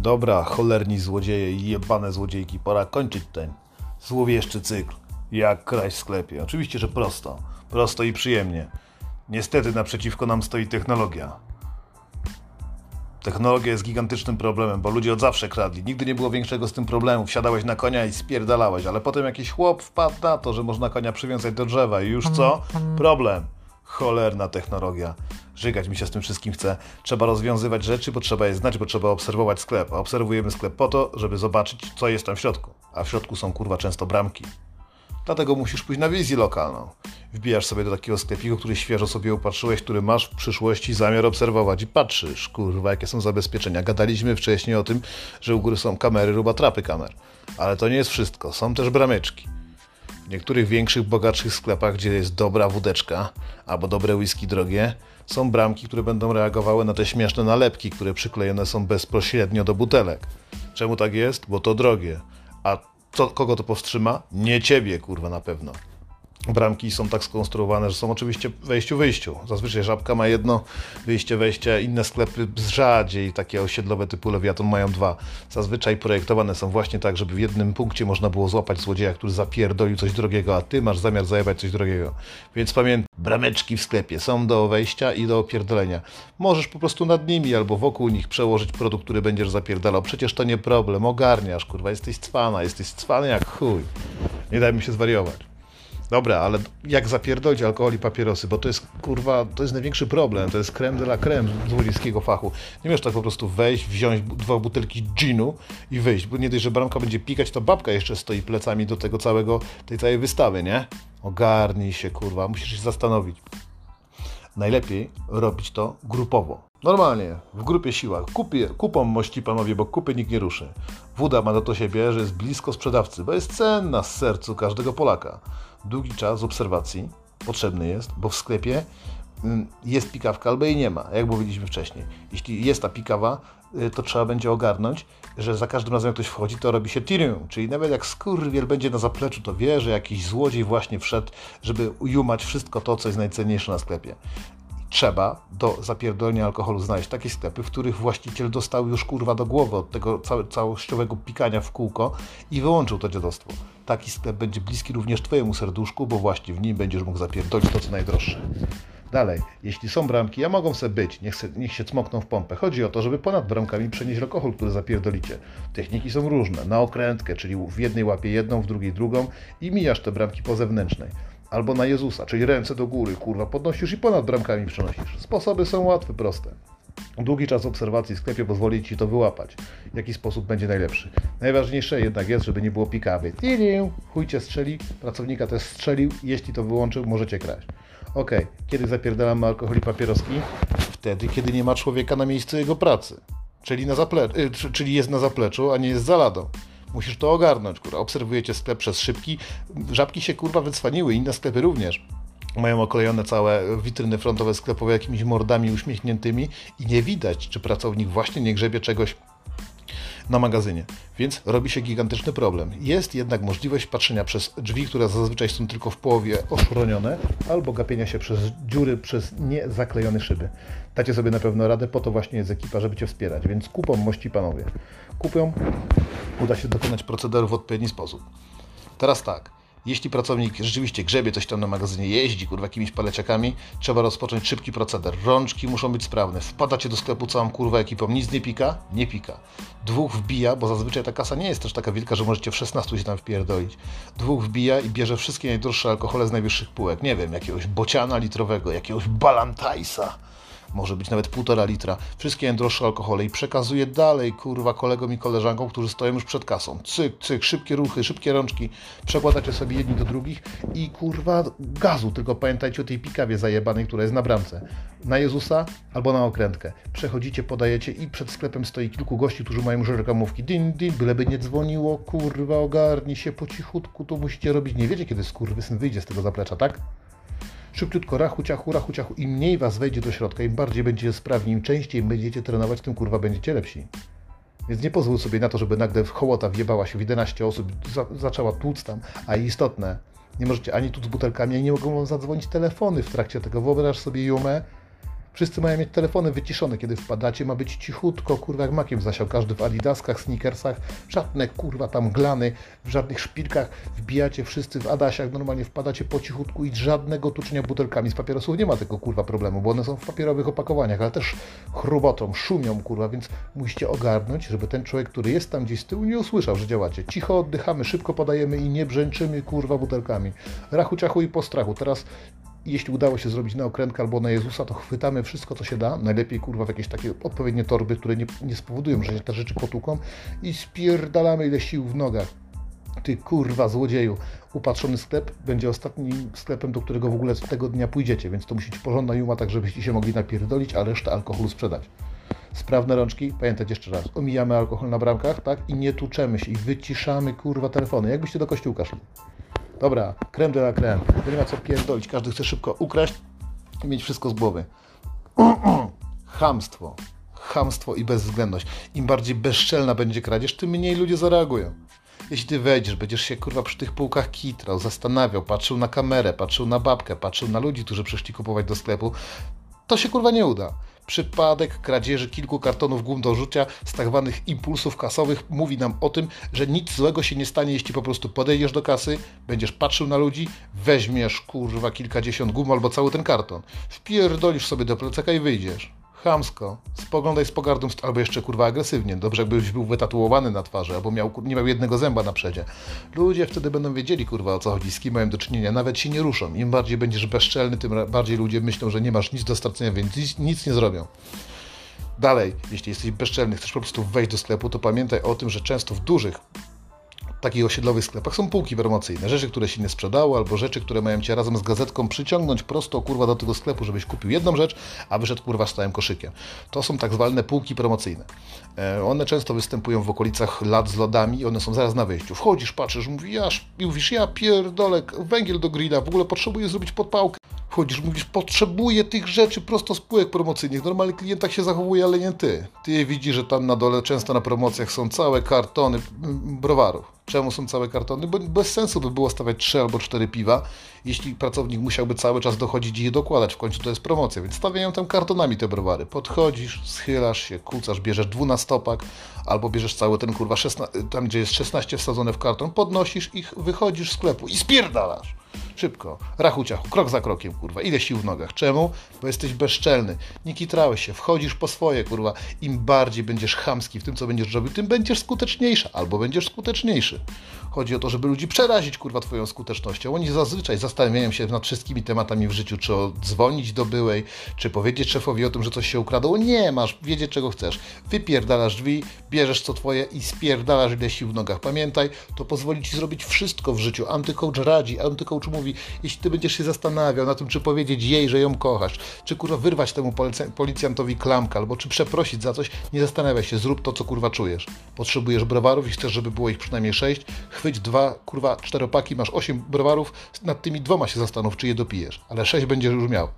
Dobra, cholerni złodzieje i jebane złodziejki, pora kończyć ten złowieszczy cykl. Jak kraść w sklepie. Oczywiście, że prosto. Prosto i przyjemnie. Niestety naprzeciwko nam stoi technologia. Technologia jest gigantycznym problemem, bo ludzie od zawsze kradli. Nigdy nie było większego z tym problemu. Wsiadałeś na konia i spierdalałeś, ale potem jakiś chłop wpadł na to, że można konia przywiązać do drzewa i już co? Problem. Cholerna technologia. Żygać mi się z tym wszystkim chce. Trzeba rozwiązywać rzeczy, bo trzeba je znać, bo trzeba obserwować sklep. A obserwujemy sklep po to, żeby zobaczyć, co jest tam w środku. A w środku są kurwa często bramki. Dlatego musisz pójść na wizję lokalną. Wbijasz sobie do takiego sklepiku, który świeżo sobie upatrzyłeś, który masz w przyszłości zamiar obserwować i patrzysz, kurwa, jakie są zabezpieczenia. Gadaliśmy wcześniej o tym, że u góry są kamery lub atrapy kamer. Ale to nie jest wszystko. Są też brameczki. W niektórych większych, bogatszych sklepach, gdzie jest dobra wódeczka albo dobre whisky drogie, są bramki, które będą reagowały na te śmieszne nalepki, które przyklejone są bezpośrednio do butelek. Czemu tak jest? Bo to drogie. A co, kogo to powstrzyma? Nie ciebie, kurwa, na pewno. Bramki są tak skonstruowane, że są oczywiście wejściu-wyjściu. Zazwyczaj żabka ma jedno wyjście, wejście, inne sklepy rzadziej, takie osiedlowe typu Lewiaton mają dwa. Zazwyczaj projektowane są właśnie tak, żeby w jednym punkcie można było złapać złodzieja, który zapierdolił coś drogiego, a ty masz zamiar zajebać coś drogiego. Więc pamiętaj, brameczki w sklepie są do wejścia i do opierdolenia. Możesz po prostu nad nimi albo wokół nich przełożyć produkt, który będziesz zapierdalał. Przecież to nie problem, ogarniasz, kurwa, jesteś cwana, jesteś cwany jak chuj. Nie daj mi się zwariować. Dobra, ale jak zapierdolić alkohol i papierosy, bo to jest, kurwa, to jest największy problem, to jest creme de la creme złodziejskiego fachu. Nie możesz tak po prostu wejść, wziąć dwa butelki ginu i wyjść, bo nie dość, że bramka będzie pikać, to babka jeszcze stoi plecami do tego całego, tej całej wystawy, nie? Ogarnij się, kurwa, musisz się zastanowić. Najlepiej robić to grupowo. Normalnie, w grupie siła. Kupie, kupą mości panowie, bo kupy nikt nie ruszy. Woda ma do to siebie, że jest blisko sprzedawcy, bo jest cenna z sercu każdego Polaka. Długi czas obserwacji potrzebny jest, bo w sklepie mm, jest pikawka albo jej nie ma, jak mówiliśmy wcześniej. Jeśli jest ta pikawa, to trzeba będzie ogarnąć, że za każdym razem jak ktoś wchodzi, to robi się tirium, czyli nawet jak skurwiel będzie na zapleczu, to wie, że jakiś złodziej właśnie wszedł, żeby ujumać wszystko to, co jest najcenniejsze na sklepie trzeba do zapierdolenia alkoholu znaleźć takie sklepy, w których właściciel dostał już kurwa do głowy od tego całościowego pikania w kółko i wyłączył to dziadostwo. Taki sklep będzie bliski również Twojemu serduszku, bo właśnie w nim będziesz mógł zapierdolić to, co najdroższe. Dalej, jeśli są bramki, a mogą sobie być, niech, se, niech się cmokną w pompę. Chodzi o to, żeby ponad bramkami przenieść alkohol, który zapierdolicie. Techniki są różne. Na okrętkę, czyli w jednej łapie jedną, w drugiej drugą i mijasz te bramki po zewnętrznej albo na Jezusa, czyli ręce do góry, kurwa, podnosisz i ponad bramkami przenosisz. Sposoby są łatwe, proste. Długi czas obserwacji w sklepie pozwoli Ci to wyłapać. W jaki sposób będzie najlepszy. Najważniejsze jednak jest, żeby nie było pikawy. Chuj Cię strzeli, pracownika też strzelił, jeśli to wyłączył, możecie kraść. Ok, kiedy zapierdalamy alkohol i papieroski? Wtedy, kiedy nie ma człowieka na miejscu jego pracy. Czyli, na zaple- y, czyli jest na zapleczu, a nie jest za ladą. Musisz to ogarnąć, kurwa. Obserwujecie sklep przez szybki. Żabki się kurwa wycwaniły, inne sklepy również. Mają oklejone całe witryny frontowe sklepowe jakimiś mordami uśmiechniętymi i nie widać, czy pracownik właśnie nie grzebie czegoś na magazynie, więc robi się gigantyczny problem. Jest jednak możliwość patrzenia przez drzwi, które zazwyczaj są tylko w połowie oszronione, albo gapienia się przez dziury, przez niezaklejone szyby. Dacie sobie na pewno radę, po to właśnie jest ekipa, żeby Cię wspierać, więc kupą mości panowie. Kupią, uda się dokonać procederu w odpowiedni sposób. Teraz tak, jeśli pracownik rzeczywiście grzebie coś tam na magazynie, jeździ kurwa jakimiś paleciakami, trzeba rozpocząć szybki proceder. Rączki muszą być sprawne. Wpadacie do sklepu całą kurwa ekipą, nic nie pika? Nie pika. Dwóch wbija, bo zazwyczaj ta kasa nie jest też taka wielka, że możecie w 16 się tam wpierdolić. Dwóch wbija i bierze wszystkie najdroższe alkohole z najwyższych półek. Nie wiem, jakiegoś bociana litrowego, jakiegoś balantajsa może być nawet półtora litra, wszystkie najdroższe alkohole i przekazuje dalej, kurwa, kolegom i koleżankom, którzy stoją już przed kasą. Cyk, cyk, szybkie ruchy, szybkie rączki, przekładacie sobie jedni do drugich i kurwa gazu, tylko pamiętajcie o tej pikawie zajebanej, która jest na bramce. Na Jezusa albo na okrętkę. Przechodzicie, podajecie i przed sklepem stoi kilku gości, którzy mają już reklamówki. Din, din, byleby nie dzwoniło, kurwa, ogarnij się po cichutku, to musicie robić. Nie wiecie, kiedy skurwysyn wyjdzie z tego zaplecza, tak? Szybciutko, rachu, ciachu, rachu, ciachu. Im mniej was wejdzie do środka, im bardziej będziecie sprawni, im częściej będziecie trenować, tym kurwa będziecie lepsi. Więc nie pozwól sobie na to, żeby nagle w hołota wjebała się w 11 osób, za, zaczęła tłuc tam, a istotne, nie możecie ani tu z butelkami, ani nie mogą wam zadzwonić telefony w trakcie tego. Wyobraź sobie Jumę, Wszyscy mają mieć telefony wyciszone, kiedy wpadacie, ma być cichutko, kurwa jak makiem zasiał, każdy w adidaskach, sneakersach, żadne kurwa tam glany, w żadnych szpilkach, wbijacie wszyscy w adasiach, normalnie wpadacie po cichutku i żadnego tuczenia butelkami z papierosów nie ma tego kurwa problemu, bo one są w papierowych opakowaniach, ale też chrubotą, szumią kurwa, więc musicie ogarnąć, żeby ten człowiek, który jest tam gdzieś z tyłu nie usłyszał, że działacie. Cicho oddychamy, szybko podajemy i nie brzęczymy kurwa butelkami. Rachu, ciachu i po strachu. Teraz jeśli udało się zrobić na okrętkę albo na Jezusa, to chwytamy wszystko, co się da. Najlepiej, kurwa, w jakieś takie odpowiednie torby, które nie, nie spowodują, że się te rzeczy potłuką i spierdalamy ile sił w nogach. Ty kurwa złodzieju, upatrzony sklep będzie ostatnim sklepem, do którego w ogóle tego dnia pójdziecie, więc to musi być porządna juma, tak żebyście się mogli napierdolić, a resztę alkoholu sprzedać. Sprawne rączki, pamiętać jeszcze raz, omijamy alkohol na bramkach, tak? I nie tuczemy się i wyciszamy kurwa telefony, jakbyście do kościółka szli. Dobra, krem de la creme. Nie ma co pierdolić. Każdy chce szybko ukraść i mieć wszystko z głowy. Chamstwo. Chamstwo i bezwzględność. Im bardziej bezczelna będzie kradzież, tym mniej ludzie zareagują. Jeśli ty wejdziesz, będziesz się kurwa przy tych półkach kitrał, zastanawiał, patrzył na kamerę, patrzył na babkę, patrzył na ludzi, którzy przyszli kupować do sklepu, to się kurwa nie uda. Przypadek kradzieży kilku kartonów gum do rzucia z tak zwanych impulsów kasowych. Mówi nam o tym, że nic złego się nie stanie, jeśli po prostu podejdziesz do kasy, będziesz patrzył na ludzi, weźmiesz kurwa kilkadziesiąt gum albo cały ten karton, wpierdolisz sobie do plecaka i wyjdziesz chamsko, spoglądaj z pogardą, albo jeszcze kurwa agresywnie. Dobrze, jakbyś był wytatuowany na twarzy, albo miał, nie miał jednego zęba na przedzie. Ludzie wtedy będą wiedzieli kurwa o co chodzi, z kim mają do czynienia, nawet się nie ruszą. Im bardziej będziesz bezczelny, tym bardziej ludzie myślą, że nie masz nic do stracenia, więc nic, nic nie zrobią. Dalej, jeśli jesteś bezczelny, chcesz po prostu wejść do sklepu, to pamiętaj o tym, że często w dużych takich osiedlowych sklepach są półki promocyjne. Rzeczy, które się nie sprzedały, albo rzeczy, które mają cię razem z gazetką przyciągnąć prosto kurwa do tego sklepu, żebyś kupił jedną rzecz, a wyszedł kurwa z całym koszykiem. To są tak zwane półki promocyjne. E, one często występują w okolicach lat z lodami i one są zaraz na wyjściu. Wchodzisz, patrzysz, mówi, ja, mówisz, ja pierdolę, węgiel do grilla, w ogóle potrzebuję zrobić podpałkę. Wchodzisz, mówisz, potrzebuję tych rzeczy prosto z półek promocyjnych. Normalny klient tak się zachowuje, ale nie ty. Ty widzisz, że tam na dole często na promocjach są całe kartony browarów. Czemu są całe kartony? Bo bez sensu by było stawiać trzy albo cztery piwa, jeśli pracownik musiałby cały czas dochodzić i je dokładać. W końcu to jest promocja, więc stawiają tam kartonami te browary. Podchodzisz, schylasz się, kucasz, bierzesz dwunastopak albo bierzesz cały ten kurwa, tam gdzie jest 16 wsadzone w karton, podnosisz ich, wychodzisz z sklepu i spierdalasz. Szybko, rachu ciachu, krok za krokiem, kurwa. Ile sił w nogach? Czemu? Bo jesteś bezczelny. Nie kitrałeś się, wchodzisz po swoje, kurwa. Im bardziej będziesz chamski w tym, co będziesz robił, tym będziesz skuteczniejsza albo będziesz skuteczniejszy. Chodzi o to, żeby ludzi przerazić, kurwa, twoją skutecznością. Oni zazwyczaj zastanawiają się nad wszystkimi tematami w życiu, czy dzwonić do byłej, czy powiedzieć szefowi o tym, że coś się ukradło. Nie, masz wiedzieć, czego chcesz. Wypierdalasz drzwi, bierzesz co twoje i spierdalasz ile sił w nogach. Pamiętaj, to pozwoli ci zrobić wszystko w życiu. Antycoach radzi, antycoach mówi, jeśli ty będziesz się zastanawiał na tym, czy powiedzieć jej, że ją kochasz, czy kurwa wyrwać temu policjantowi klamkę, albo czy przeprosić za coś, nie zastanawiaj się, zrób to, co kurwa czujesz. Potrzebujesz browarów i chcesz, żeby było ich przynajmniej sześć, chwyć dwa, kurwa, czteropaki, masz osiem browarów, nad tymi dwoma się zastanów, czy je dopijesz, ale sześć będziesz już miał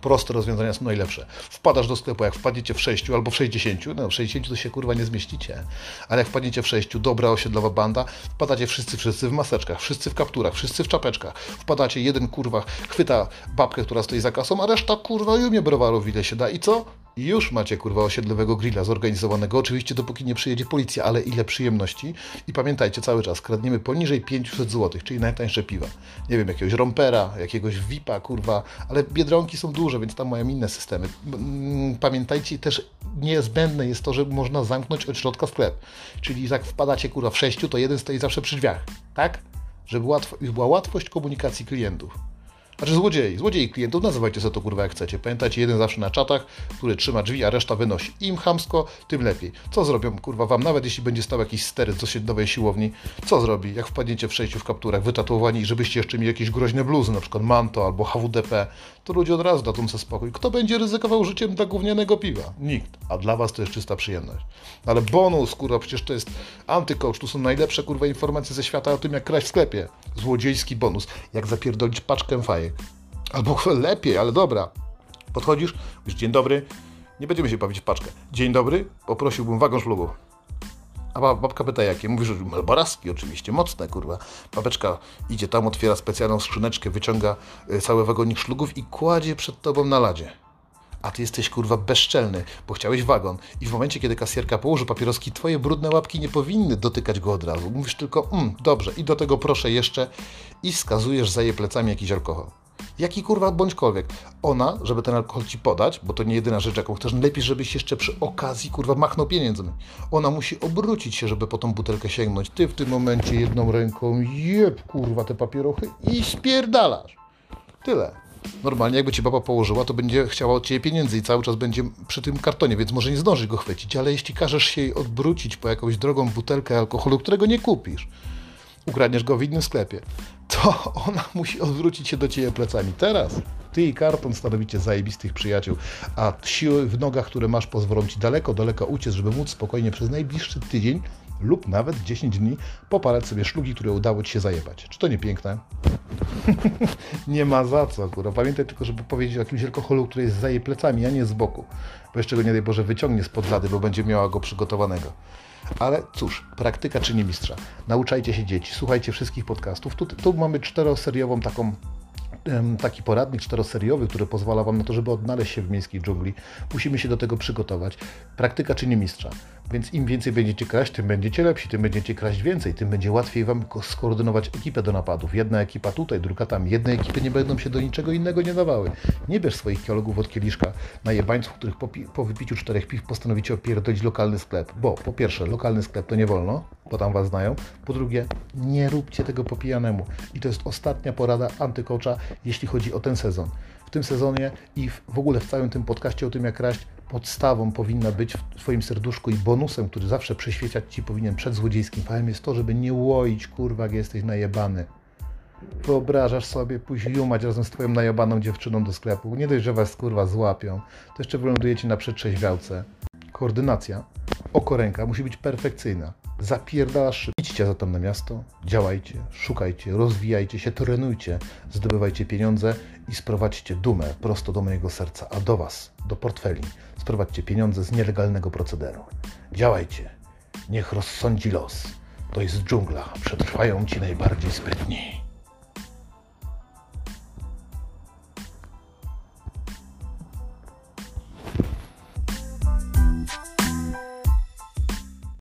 proste rozwiązania są najlepsze. Wpadasz do sklepu, jak wpadniecie w 6 albo w 60, no w 60 to się kurwa nie zmieścicie, ale jak wpadniecie w 6, dobra osiedlowa banda, wpadacie wszyscy, wszyscy w maseczkach, wszyscy w kapturach, wszyscy w czapeczkach, wpadacie, jeden kurwa chwyta babkę, która stoi za kasą, a reszta kurwa i umie browarów ile się da i co? Już macie kurwa osiedlowego grilla zorganizowanego, oczywiście dopóki nie przyjedzie policja, ale ile przyjemności. I pamiętajcie cały czas, kradniemy poniżej 500 zł, czyli najtańsze piwa. Nie wiem, jakiegoś rompera, jakiegoś VIPa, kurwa, ale biedronki są duże, więc tam mają inne systemy. Mm, pamiętajcie też, niezbędne jest to, że można zamknąć od środka sklep. Czyli jak wpadacie kurwa w sześciu, to jeden stoi zawsze przy drzwiach, tak? Żeby łatwo, była łatwość komunikacji klientów. Znaczy złodziei, złodziei klientów, nazywajcie sobie to kurwa jak chcecie. Pamiętajcie, jeden zawsze na czatach, który trzyma drzwi, a reszta wynosi. Im chamsko, tym lepiej. Co zrobią kurwa wam, nawet jeśli będzie stał jakiś stery z osiedlowej siłowni, co zrobi, jak wpadniecie w sześciu w kapturach, wytatuowani, żebyście jeszcze mieli jakieś groźne bluzy, na przykład manto albo HWDP, to ludzie od razu dadzą sobie spokój. Kto będzie ryzykował życiem dla gównianego piwa? Nikt. A dla was to jest czysta przyjemność. Ale bonus, kurwa, przecież to jest antycoach, tu są najlepsze kurwa informacje ze świata o tym, jak kraść w sklepie. Złodziejski bonus. Jak zapierdolić paczkę fajek. Albo lepiej, ale dobra. Podchodzisz, mówisz dzień dobry, nie będziemy się bawić w paczkę. Dzień dobry, poprosiłbym wagon szlugu. A babka pyta jakie? Mówisz, że melboraski oczywiście, mocne kurwa. Babeczka idzie tam, otwiera specjalną skrzyneczkę, wyciąga y, cały wagonik szlugów i kładzie przed tobą na ladzie. A ty jesteś kurwa bezczelny, bo chciałeś wagon i w momencie, kiedy kasjerka położy papieroski, twoje brudne łapki nie powinny dotykać go od razu. Mówisz tylko, mm, dobrze, i do tego proszę jeszcze i wskazujesz za jej plecami jakiś alkohol. Jaki kurwa bądźkolwiek. Ona, żeby ten alkohol ci podać, bo to nie jedyna rzecz, jaką chcesz, lepiej, żebyś jeszcze przy okazji kurwa machnął pieniędzmi. Ona musi obrócić się, żeby po tą butelkę sięgnąć. Ty w tym momencie jedną ręką jeb kurwa te papierochy i spierdalasz. Tyle. Normalnie jakby ci baba położyła, to będzie chciała od ciebie pieniędzy i cały czas będzie przy tym kartonie, więc może nie zdąży go chwycić, ale jeśli każesz się jej odwrócić po jakąś drogą butelkę alkoholu, którego nie kupisz, ukradniesz go w innym sklepie, to ona musi odwrócić się do ciebie plecami. Teraz ty i karton stanowicie zajebistych przyjaciół, a siły w nogach, które masz, pozwolą ci daleko, daleko uciec, żeby móc spokojnie przez najbliższy tydzień lub nawet 10 dni popalać sobie szlugi, które udało ci się zajebać. Czy to nie piękne? nie ma za co, kurwa. Pamiętaj tylko, żeby powiedzieć o jakimś alkoholu, który jest za jej plecami, a nie z boku. Bo jeszcze go nie daj Boże wyciągnie spod lady, bo będzie miała go przygotowanego. Ale cóż, praktyka czyni mistrza. Nauczajcie się dzieci, słuchajcie wszystkich podcastów. Tu, tu mamy czteroseriową taką taki poradnik czteroseriowy, który pozwala Wam na to, żeby odnaleźć się w miejskiej dżungli. Musimy się do tego przygotować. Praktyka czyni mistrza. Więc im więcej będziecie kraść, tym będziecie lepsi, tym będziecie kraść więcej, tym będzie łatwiej Wam skoordynować ekipę do napadów. Jedna ekipa tutaj, druga tam. Jedne ekipy nie będą się do niczego innego nie dawały. Nie bierz swoich kolegów od kieliszka na jebańców, których po, po wypiciu czterech piw postanowicie opierdolić lokalny sklep. Bo po pierwsze, lokalny sklep to nie wolno, bo tam Was znają. Po drugie, nie róbcie tego po pijanemu. I to jest ostatnia porada antykocza, jeśli chodzi o ten sezon. W tym sezonie i w ogóle w całym tym podcaście o tym, jak kraść, podstawą powinna być w Twoim serduszku i bonusem, który zawsze przyświecać Ci powinien przed złodziejskim fałem jest to, żeby nie łoić, kurwa, jak jesteś najebany. Wyobrażasz sobie pójść jumać razem z Twoją najebaną dziewczyną do sklepu. Nie dość, że Was, kurwa, złapią, to jeszcze wylądujecie na przetrzeźwiałce. Koordynacja, oko ręka musi być perfekcyjna. Zapierdalasz. Idźcie zatem na miasto, działajcie, szukajcie, rozwijajcie się, trenujcie, zdobywajcie pieniądze i sprowadźcie dumę prosto do mojego serca, a do Was, do portfeli, sprowadźcie pieniądze z nielegalnego procederu. Działajcie, niech rozsądzi los. To jest dżungla, przetrwają ci najbardziej sprytni.